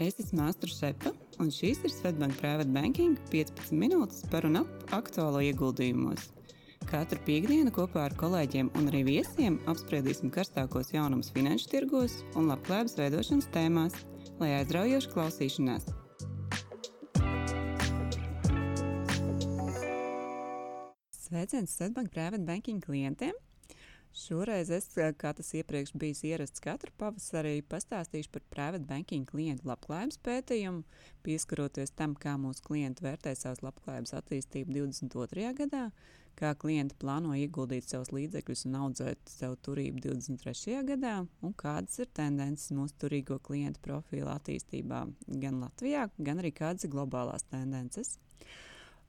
Es esmu Astra Šepa, un šīs ir Svetbank Private Banking 15 minūtes par un ap aktuālo ieguldījumos. Katru piekdienu kopā ar kolēģiem un arī viesiem apspriedīsim karstākos jaunumus finanšu tirgos un labklājības veidošanas tēmās, lai aizraujoši klausīšanās. Sveiciens Svetbank Private Banking klientiem! Šoreiz es, kā tas iepriekš bijis ierasts katru pavasarī, pastāstīšu par private banking klientu labklājības pētījumu, pieskaroties tam, kā mūsu klienti vērtē savas labklājības attīstību 22. gadā, kā klienti plāno ieguldīt savus līdzekļus un audzēt savu turību 23. gadā, un kādas ir tendences mūsu turīgo klientu profila attīstībā gan Latvijā, gan arī kādas ir globālās tendences.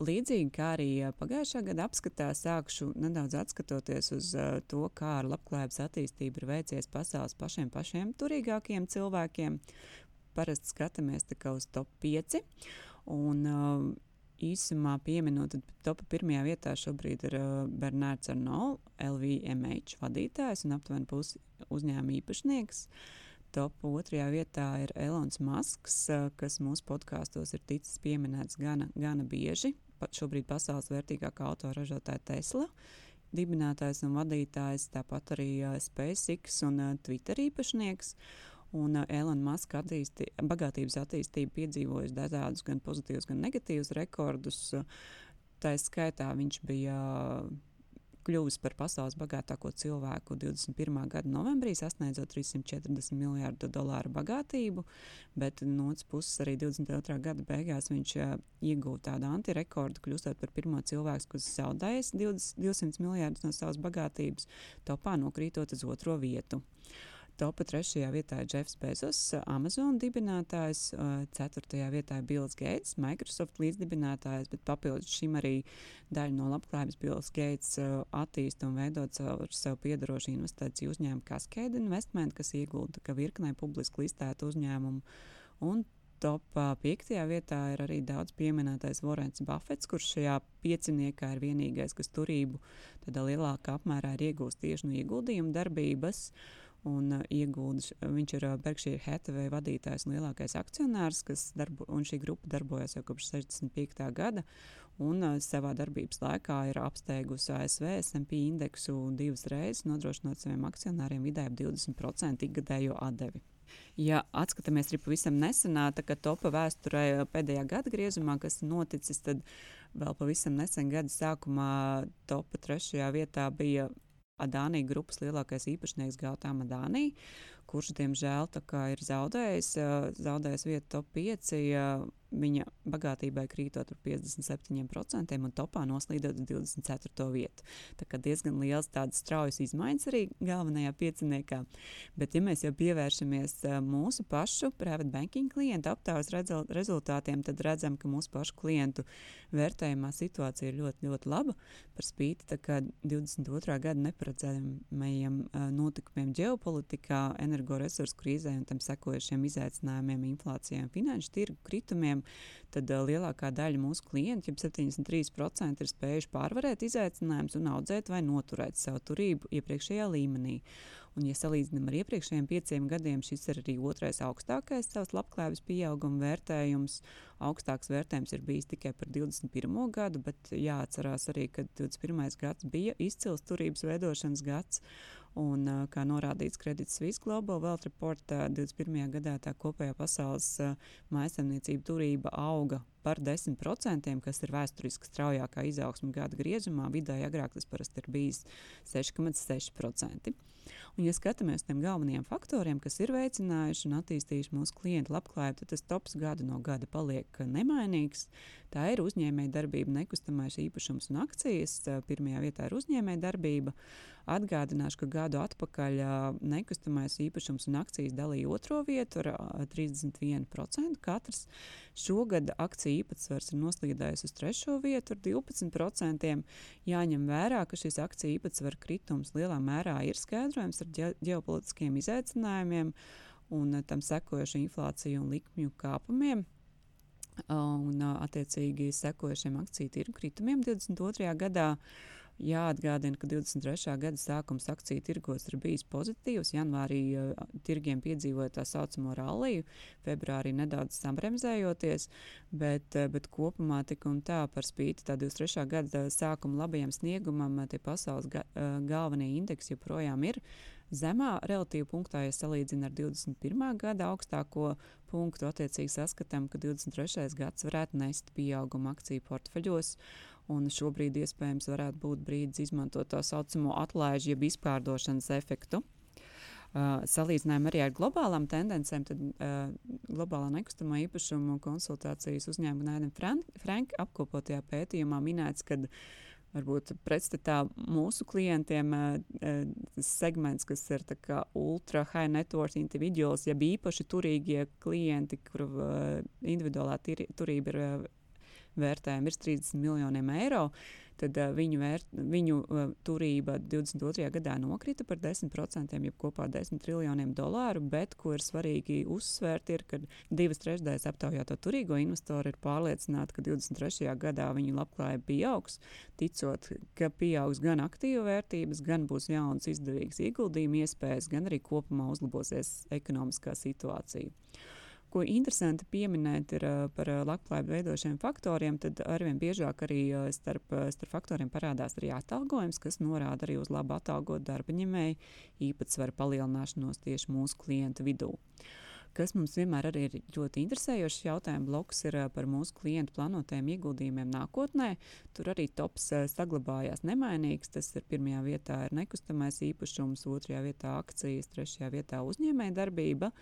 Līdzīgi kā arī pagājušā gada apskatā, sākšu nedaudz atskatoties uz to, kā ar labklājības attīstību ir veicies pasaules pašiem pašiem turīgākiem cilvēkiem. Parasti skatāmies uz top 5. Un, īsumā pieminot, tad topā pirmajā vietā šobrīd ir Bernards Arnolds, LVMH vadītājs un aptuveni pusi uzņēmuma īpašnieks. Top otrajā vietā ir Elonas Masks, kas mūsu podkāstos ir ticis pieminēts gana, gana bieži pat šobrīd pasaules vērtīgākā autoražotāja Tesla. Dibinātājs un vadītājs, tāpat arī uh, SpaceX un uh, Twitter īpašnieks. Un uh, Elona Maska attīsti, bagātības attīstība piedzīvojusi dažādus gan pozitīvus, gan negatīvus rekordus. Tā skaitā viņš bija kļuvis par pasaules bagātāko cilvēku 21. gada novembrī, sasniedzot 340 miljardu dolāru bagātību, bet no otras puses arī 22. gada beigās viņš uh, ieguva tādu antirekordu, kļūstot par pirmo cilvēku, kas zaudējis 20, 200 miljardus no savas bagātības, topā nokrītot uz otro vietu. Topā trešajā vietā ir Jeffs Bezos, Amazon dibinātājs, ceturtajā vietā ir Bills Gates, Microsoft līdzdibinātājs, bet papildus šim arī daļu no labklājības Bills Gates attīsta un veidot savu, sev piedarošu investīciju uzņēmumu Cascade Investment, kas iegulda virknē publiski listētu uzņēmumu. Un top piektajā vietā ir arī daudz pieminētais Vorens Buffets, kurš šajā pieciniekā ir vienīgais, kas turību tādā lielākā apmērā ir iegūst tieši no ieguldījuma darbības un uh, ieguldis. Viņš ir uh, Berkshire Hathaway vadītājs un lielākais akcionārs, kas darbo, un šī grupa darbojas jau kopš 65. gada, un uh, savā darbības laikā ir apsteigusi ASV S&P indeksu divas reizes, nodrošinot saviem akcionāriem vidēji 20% ikgadējo atdevi. Ja atskatāmies arī pavisam nesenā, tad topa vēsturē pēdējā gada griezumā, kas noticis, tad vēl pavisam nesen gada sākumā topa trešajā vietā bija Adānija grupas lielākais īpašnieks Gautam Adānī, kurš, diemžēl, ir zaudējis, zaudējis vietu top 5 viņa bagātībai krītot par 57% un topā noslīdot uz 24. vietu. Tā kā diezgan liels tādas straujas izmaiņas arī galvenajā pieciniekā. Bet, ja mēs jau pievēršamies mūsu pašu private banking klientu aptaujas rezultātiem, tad redzam, ka mūsu pašu klientu vērtējumā situācija ir ļoti, ļoti laba. Par spīti 22. gada neparedzējumajiem notikumiem ģeopolitikā, energoresursu krīzē un tam sekojušiem izaicinājumiem, inflācijai un finanšu tirgu kritumiem tad uh, lielākā daļa mūsu klientu, jau 73%, ir spējuši pārvarēt izaicinājumus un audzēt vai noturēt savu turību iepriekšējā līmenī. Un, ja salīdzinām ar iepriekšējiem pieciem gadiem, šis ir arī otrais augstākais savs labklājības pieauguma vērtējums. Augstāks vērtējums ir bijis tikai par 21. gadu, bet jāatcerās arī, ka 21. gads bija izcils turības veidošanas gads. Un, kā norādīts Credit Suisse Global Wealth Report, 21. gadā tā kopējā pasaules mājasemniecība turība auga par 10%, kas ir vēsturiski straujākā izaugsme gada griezumā. Vidēji agrāk tas parasti ir bijis 6,6%. Un, ja skatāmies tiem galvenajiem faktoriem, kas ir veicinājuši un attīstījuši mūsu klientu labklājību, tad tas tops gadu no gada paliek nemainīgs. Tā ir uzņēmējdarbība, nekustamais īpašums un akcijas. Pirmajā vietā ir uzņēmējdarbība. Atgādināšu, ka gadu atpakaļ nekustamais īpašums un akcijas dalīja otro vietu ar 31% katrs. Šogad akciju īpatsvars ir noslīdējis uz trešo vietu ar 12%. Jāņem vērā, ka šis akciju īpatsvara kritums lielā mērā ir skaidrojams ar ģeopolitiskiem izaicinājumiem un tam sekojošu inflāciju un likmju kāpumiem. Un, attiecīgi, sekojušiem akciju tirgu kritumiem 22. gadā. Jāatgādina, ka 23. gada sākums akciju tirgos ir bijis pozitīvs. Janvārī uh, tirgiem piedzīvoja tā saucamo ralliju, februārī nedaudz sambremzējoties, bet, uh, bet kopumā tik un tā par spīti tā 23. gada sākuma labajam sniegumam, tie pasaules ga, uh, galvenie indeksi joprojām ir zemā relatīvi punktā, ja salīdzina ar 21. gada augstāko punktu. Attiecīgi saskatām, ka 23. gads varētu nest pieaugumu akciju portfeļos. Uh, Un šobrīd iespējams varētu būt brīdis izmantot tā saucamo atlaižu, jeb izpārdošanas efektu. Uh, salīdzinājumā arī ar globālām tendencēm, tad uh, globālā nekustamā īpašuma konsultācijas uzņēmuma Nēdam Franka apkopotajā pētījumā minēts, ka varbūt pretstatā mūsu klientiem uh, uh, segments, kas ir ultra high net worth individuals, jeb īpaši turīgie klienti, kuru uh, individuālā turība ir uh, vērtējumi virs 30 miljoniem eiro, tad uh, viņu, vērt, viņu uh, turība 22. gadā nokrita par 10%, jeb kopā 10 triljoniem dolāru. Bet, ko ir svarīgi uzsvērt, ir, ka divas trešdaļas aptaujāto turīgo investoru ir pārliecināti, ka 23. gadā viņu labklājība pieaugs, ticot, ka pieaugs gan aktīvu vērtības, gan būs jaunas izdevīgas ieguldījuma iespējas, gan arī kopumā uzlabosies ekonomiskā situācija. Ko interesanti pieminēt ir par labklājību veidošiem faktoriem, tad arvien biežāk arī starp, starp faktoriem parādās arī atalgojums, kas norāda arī uz labu atalgotu darba ņēmēju īpatsvaru palielināšanos tieši mūsu klientu vidū. Kas mums vienmēr arī ir ļoti interesējošs jautājums, bloks ir par mūsu klientu plānotajiem ieguldījumiem nākotnē. Tur arī tops saglabājās nemainīgs. Tas ir pirmajā vietā ir nekustamais īpašums, otrajā vietā akcijas, trešajā vietā uzņēmēja darbība.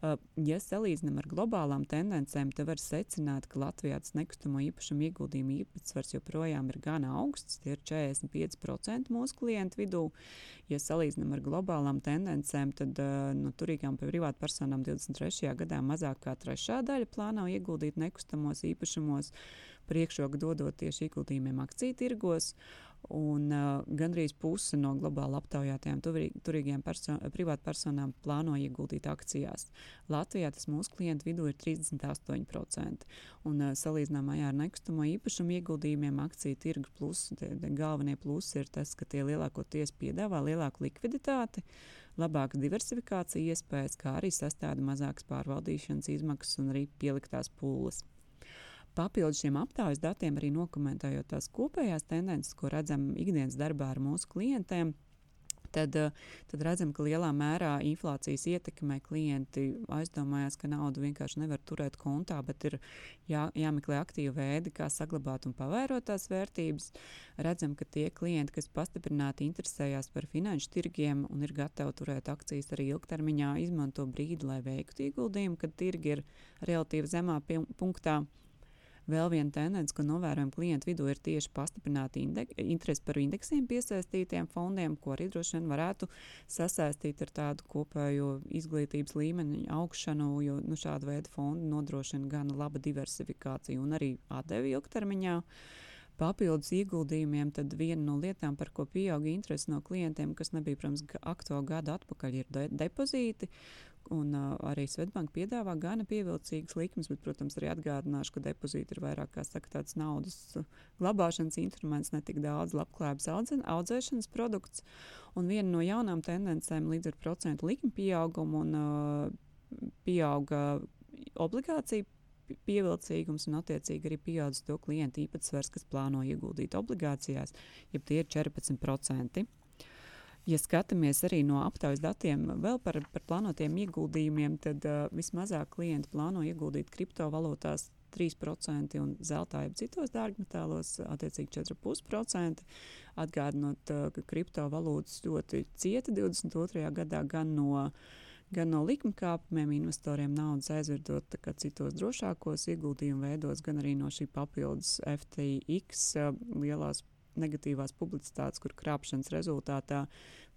Ja salīdzinām ar globālām tendencēm, tad var secināt, ka Latvijā tas nekustamo īpašumu ieguldījumu īpatsvars joprojām ir gan augsts, tie ir 45% mūsu klientu vidū. Ja salīdzinām ar globālām tendencēm, tad no turīgām privātpersonām 23. gadā mazāk kā trešā daļa plāno ieguldīt nekustamos īpašumos, priekšroku dodot tieši ieguldījumiem akciju tirgos. Uh, Un uh, gandrīz puse no globāli aptaujātajām turīgajām perso privātpersonām plāno ieguldīt akcijās. Latvijā tas mūsu klientu vidū ir 38%. Un uh, salīdzinājumā ar nekustamo īpašumu ieguldījumiem akciju tirgu plus, tie, tie galvenie plusi ir tas, ka tie lielākoties piedāvā lielāku likviditāti, labākas diversifikācijas iespējas, kā arī sastāda mazākas pārvaldīšanas izmaksas un arī pieliktās pūles. Papildus šiem aptaujas datiem arī nokomentējot tās kopējās tendences, ko redzam ikdienas darbā ar mūsu klientiem. Tad, eh, tad redzam, ka lielā mērā inflācijas ietekmē klienti aizdomājās, ka naudu vienkārši nevar turēt kontā, bet ir jā, jāmeklē aktīvi veidi, kā saglabāt un pavērot tās vērtības. Redzam, ka tie klienti, kas pastiprināti interesējās par finanšu tirgiem un ir gatavi turēt akcijas arī ilgtermiņā, izmanto brīdi, lai veiktu ieguldījumu, kad tirgi ir relatīvi zemā punktā. Vēl viena tendence, ko novērojam klientu vidū, ir tieši pastiprināta interese par indeksiem piesaistītiem fondiem, ko arī droši vien varētu sasaistīt ar tādu kopējo izglītības līmeni augšanu, jo nu, šāda veida fondi nodrošina gan labu diversifikāciju un arī atdevi ilgtermiņā. Papildus ieguldījumiem, tad viena no lietām, par ko pieauga interese no klientiem, kas nebija, protams, aktuāli gadu atpakaļ, ir de depozīti. Un, uh, arī Svetbanka piedāvā gana pievilcīgas likmes, bet, protams, arī atgādināšu, ka depozīti ir vairāk kā saka, tāds naudas glabāšanas instruments, ne tik daudz labklājības audzēšanas produkts. Un viena no jaunām tendencēm līdz ar procentu likmi pieaugumu un uh, pieauga obligāciju pievilcīgums un, attiecīgi, arī pieaudzis to klientu īpatsvars, kas plāno ieguldīt obligācijās, ja tie ir 14%. Ja skatāmies arī no aptaujas datiem vēl par, par plānotiem ieguldījumiem, tad uh, vismazāk klienti plāno ieguldīt kriptovalūtās 3% un zeltā, jeb citos dārgmetālos, attiecīgi 4,5%. Atgādinot, uh, ka kriptovalūtas ļoti cieta 22. gadā gan no, gan no likuma kāpumiem, investoriem naudas aizvedot citos drošākos ieguldījumu veidos, gan arī no šī papildus FTX uh, lielās negatīvās publicitātes, kur krāpšanas rezultātā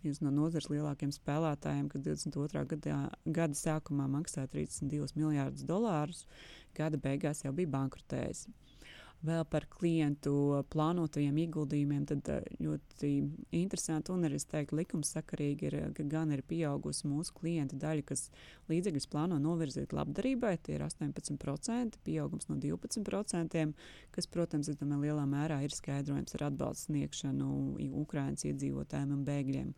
viens no nozares lielākajiem spēlētājiem, kas 22. Gadā, gada sākumā maksāja 32 miljardus dolārus, gada beigās jau bija bankrotējis. Vēl par klientu plānotajiem ieguldījumiem, tad ļoti interesanti un arī, es teiktu, likumsakarīgi ir, ka gan ir pieaugusi mūsu klienta daļa, kas līdzekļus plāno novirzīt labdarībai, tie ir 18%, pieaugums no 12%, kas, protams, es domāju, lielā mērā ir skaidrojums ar atbalstu sniegšanu Ukraiņas iedzīvotājiem un bēgļiem.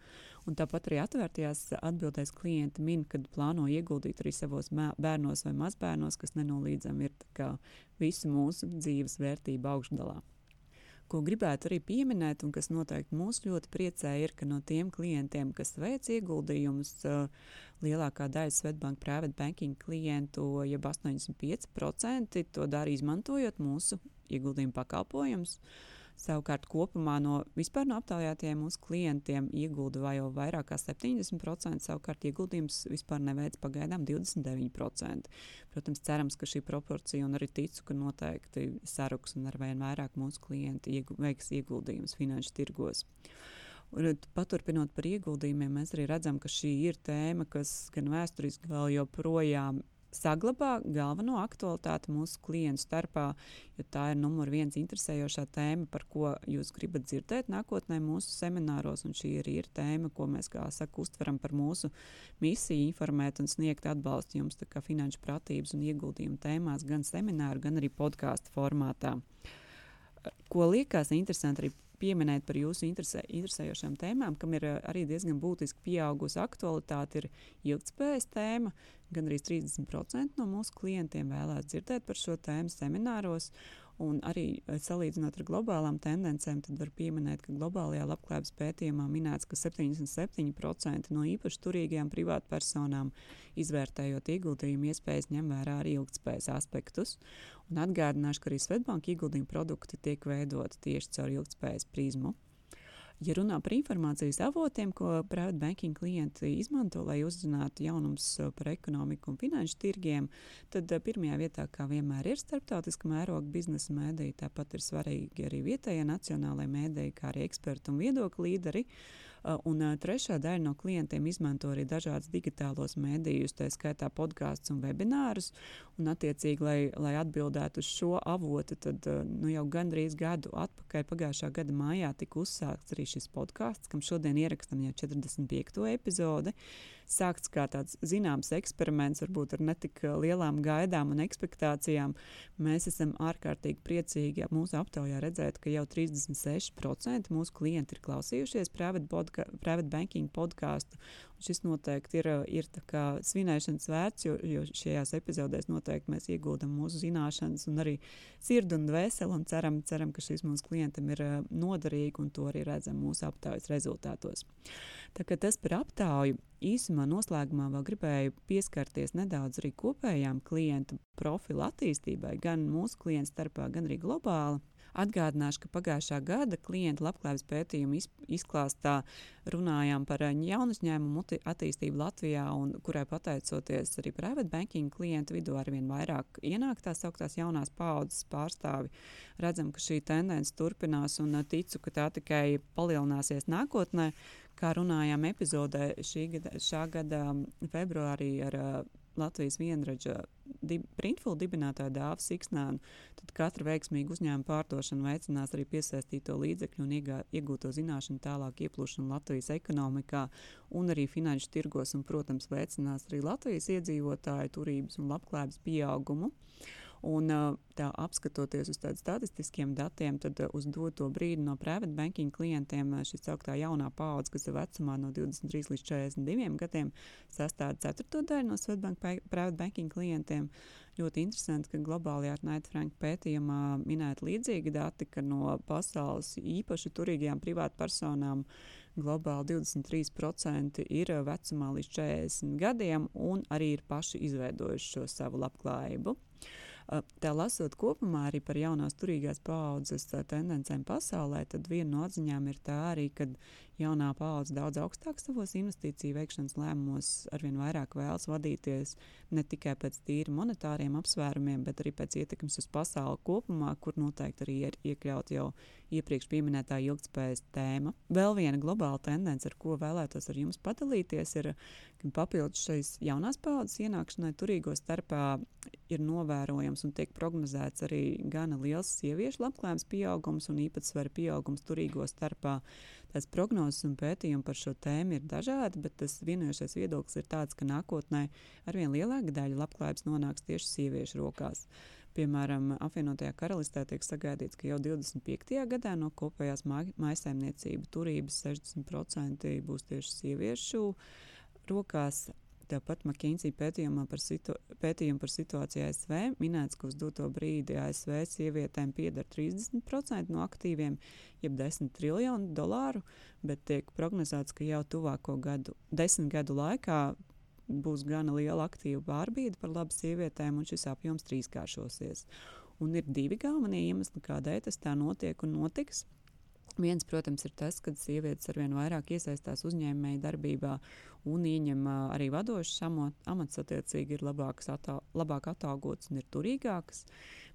Un tāpat arī atvērtajās atbildēs klienti min, kad plāno ieguldīt arī savos bērnos vai mazbērnos, kas nenoliedzami ir visu mūsu dzīves vērtību augšgalā. Ko gribētu arī pieminēt, un kas noteikti mūs ļoti priecē, ir, ka no tiem klientiem, kas veic ieguldījumus, lielākā daļa Svetbank private banking klientu, jeb 85%, to dara izmantojot mūsu ieguldījumu pakalpojumus. Uh, Savukārt kopumā no vispār no aptaujātajiem mūsu klientiem iegulda vai jau vairāk kā 70%, savukārt ieguldījums vispār neveic pagaidām 29%. Protams, cerams, ka šī proporcija un arī ticu, ka noteikti saruks un ar vien vairāk mūsu klienti iegu, veiks ieguldījumus finanšu tirgos. Un, paturpinot par ieguldījumiem, mēs arī redzam, ka šī ir tēma, kas gan vēsturiski vēl joprojām saglabā galveno aktualitāti mūsu klientu starpā, jo tā ir numur viens interesējošā tēma, par ko jūs gribat dzirdēt nākotnē mūsu semināros. Šī arī ir tēma, ko mēs, kā saka, uztveram par mūsu misiju, informēt un sniegt atbalstu jums finanšu pratības un ieguldījumu tēmās, gan semināru, gan arī podkāstu formātā. Ko liekas interesanti arī pieminēt par jūsu interesē, interesējošām tēmām, kam ir arī diezgan būtiski pieaugusi aktualitāte, ir ilgspējas tēma. Gan arī 30% no mūsu klientiem vēlās dzirdēt par šo tēmu semināros. Un arī eh, salīdzinot ar globālām tendencēm, tad var pieminēt, ka globālajā labklājības pētījumā minēts, ka 77% no īpaši turīgajām privātpersonām izvērtējot ieguldījumu iespējas ņem vērā arī ilgspējas aspektus. Un atgādināšu, ka arī Svetbanka ieguldījuma produkti tiek veidoti tieši caur ilgspējas prizmu. Ja runā par informācijas avotiem, ko private banking klienti izmanto, lai uzzinātu jaunumus uh, par ekonomiku un finanšu tirgiem, tad uh, pirmajā vietā, kā vienmēr, ir starptautiska mēroga biznesa mēdīja. Tāpat ir svarīgi arī vietējie nacionālajie mēdīji, kā arī eksperti un viedokļu līderi. Uh, Un trešā daļa no klientiem izmanto arī dažādus digitālos mēdījus, tā skaitā podkāstus un webinārus. Un, attiecīgi, lai, lai atbildētu uz šo avotu, tad nu, jau gandrīz gadu atpakaļ, pagājušā gada mājā, tika uzsākts arī šis podkāsts, kam šodien ierakstām jau 45. epizodi. Sākts kā tāds zināms eksperiments, varbūt ar netik lielām gaidām un expectācijām. Mēs esam ārkārtīgi priecīgi mūsu aptaujā redzēt, ka jau 36% mūsu klienti ir klausījušies private, podca private banking podkāstu Šis noteikti ir, ir svinēšanas vērts, jo, jo šajās epizodēs noteikti mēs ieguldam mūsu zināšanas un arī sirdi un dvēseli un ceram, ceram, ka šis mūsu klientam ir noderīgi un to arī redzam mūsu aptaujas rezultātos. Tas par aptauju īsumā noslēgumā vēl gribēju pieskarties nedaudz arī kopējām klientu profilu attīstībai, gan mūsu klientu starpā, gan arī globāli. Atgādināšu, ka pagājušā gada klienta labklājības pētījuma izklāstā runājām par eh, jaunu uzņēmumu attīstību Latvijā, un kurai pateicoties arī private banking klientu vidū arvien vairāk ienāk tās augtās jaunās paudzes pārstāvi. Redzam, ka šī tendence turpinās un eh, ticu, ka tā tikai palielināsies nākotnē. Kā runājām epizodē šī gada, šā gada februārī ar uh, Latvijas vienradža dib, printfulu dibinātāju dāvu Siksnānu, tad katra veiksmīga uzņēmuma pārdošana veicinās arī piesaistīto līdzekļu un iegā, iegūto zināšanu tālāk ieplūšanu Latvijas ekonomikā un arī finanšu tirgos un, protams, veicinās arī Latvijas iedzīvotāju turības un labklājības pieaugumu. Un, tā, apskatoties uz tādiem statistiskiem datiem, tad uz doto brīdi no private banking klientiem šis augstā jaunā paudze, kas ir vecumā no 23 līdz 42 gadiem, sastāv ceturto daļu no Svetbank private banking klientiem. Ļoti interesanti, ka globālajā Knight Frank pētījumā minēta līdzīga dati, ka no pasaules īpaši turīgajām privātpersonām globāli 23% ir vecumā līdz 40 gadiem un arī ir paši izveidojuši šo savu labklājību. Tā lasot kopumā arī par jaunās turīgās paaudzes tendencēm pasaulē, tad viena no atziņām ir tā arī, ka jaunā paudze daudz augstāk savos investīciju veikšanas lēmumos, arvien vairāk vēlas vadīties ne tikai pēc tīri monetāriem apsvērumiem, bet arī pēc ietekmes uz pasauli kopumā, kur noteikti arī ir iekļaut jau iepriekš minētā ilgspējas tēma. Vēl viena globāla tendence, ar ko vēlētos ar jums padalīties, ir, ka papildus šīs jaunās paudzes ienākšanai turīgo starpā ir novērojams un tiek prognozēts arī gana liels sieviešu labklājības pieaugums un īpatsvara pieaugums turīgo starpā. Tās prognozes un pētījumi par šo tēmu ir dažādi, bet tas vienojošais viedoklis ir tāds, ka nākotnē arvien lielāka daļa labklājības nonāks tieši sieviešu rokās. Piemēram, apvienotajā karalistē tiek sagaidīts, ka jau 25. gadā no kopējās maisaimniecību turības 60% būs tieši sieviešu rokās. Tāpat McKinsey pētījumā par, situ, pētījumu par situāciju ASV minēts, ka uz doto brīdi ASV sievietēm pieder 30% no aktīviem, jeb 10 triljonu dolāru, bet tiek prognozēts, ka jau tuvāko gadu, desmit gadu laikā būs gana liela aktīva pārbīde par labu sievietēm, un šis apjoms trīskāršosies. Un ir divi galvenie iemesli, kādēļ tas tā notiek un notiks. Viens, protams, ir tas, ka sievietes arvien vairāk iesaistās uzņēmēju darbībā un ieņem arī vadošas amatus, attiecīgi ir labākas, atā, labāk atalgotas un ir turīgākas.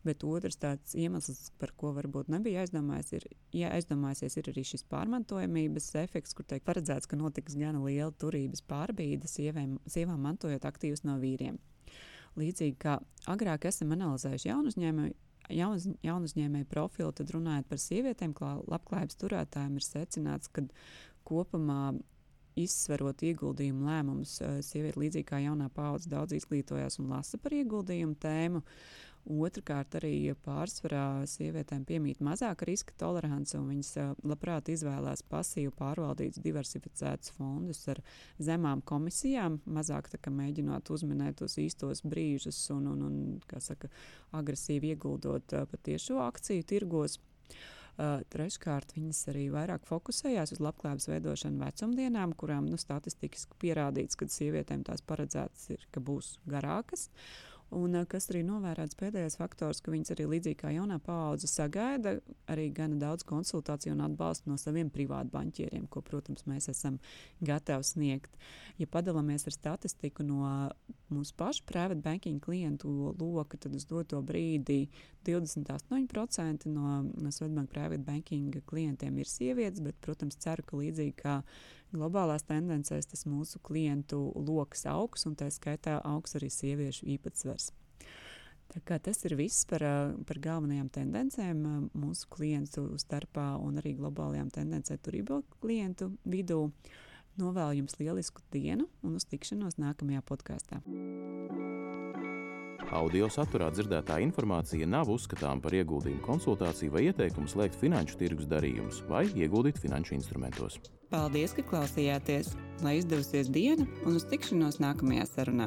Bet otrs tāds iemesls, par ko varbūt nebija aizdomājies, ir, ja aizdomājies, ir arī šis pārmantojamības efekts, kur tiek paredzēts, ka notiks gan liela turības pārbīde sieviem, sievām mantojot aktīvus no vīriem. Līdzīgi kā agrāk esam analizējuši jaunu uzņēmumu jaun, jaunu uzņēmēju profilu, tad runājot par sievietēm, kā labklājības turētājiem, ir secināts, ka kopumā izsverot ieguldījumu lēmumus, eh, sieviete līdzīgi kā jaunā paudze daudz izglītojās un lasa par ieguldījumu tēmu. Uh, Otrakārt, arī pārsvarā sievietēm piemīt mazāka riska tolerance, un viņas labprāt izvēlās pasīvu pārvaldītus, diversificētus fondus ar zemām komisijām, mazāk tā, mēģinot uzminēt tos īstos brīžus un, un, un saka, agresīvi ieguldot patiešo akciju tirgos. Uh, treškārt, viņas arī vairāk fokusējās uz labklājības veidošanu vecumdienām, kurām nu, statistiski pierādīts, ka sievietēm tās paredzētas ir, ka būs garākas. Uh, Un kas arī novērēts pēdējais faktors, ka viņas arī līdzīgi kā jaunā paudze sagaida arī gana daudz konsultāciju un atbalstu no saviem privātbanķieriem, ko, protams, mēs esam gatavi sniegt. Ja padalāmies ar statistiku no mūsu pašu private banking klientu loka, tad uz doto brīdi 28% no, no Svetbank private banking klientiem ir sievietes, bet, protams, ceru, ka līdzīgi kā globālās tendencēs tas mūsu klientu lokus augs, un tā skaitā augs arī sieviešu īpatsvars. Tas ir viss par, par galvenajām tendencēm mūsu klientu starpā un arī globālajām tendencēm turībā klientu vidū. Novēlu jums lielisku dienu un uz tikšanos nākamajā podkāstā. Audio saturā dzirdētā informācija nav uzskatāms par ieguldījumu konsultāciju vai ieteikumu slēgt finanšu tirgus darījumus vai ieguldīt finanšu instrumentos. Paldies, ka klausījāties! Lai izdevusies diena un uz tikšanos nākamajā sarunā!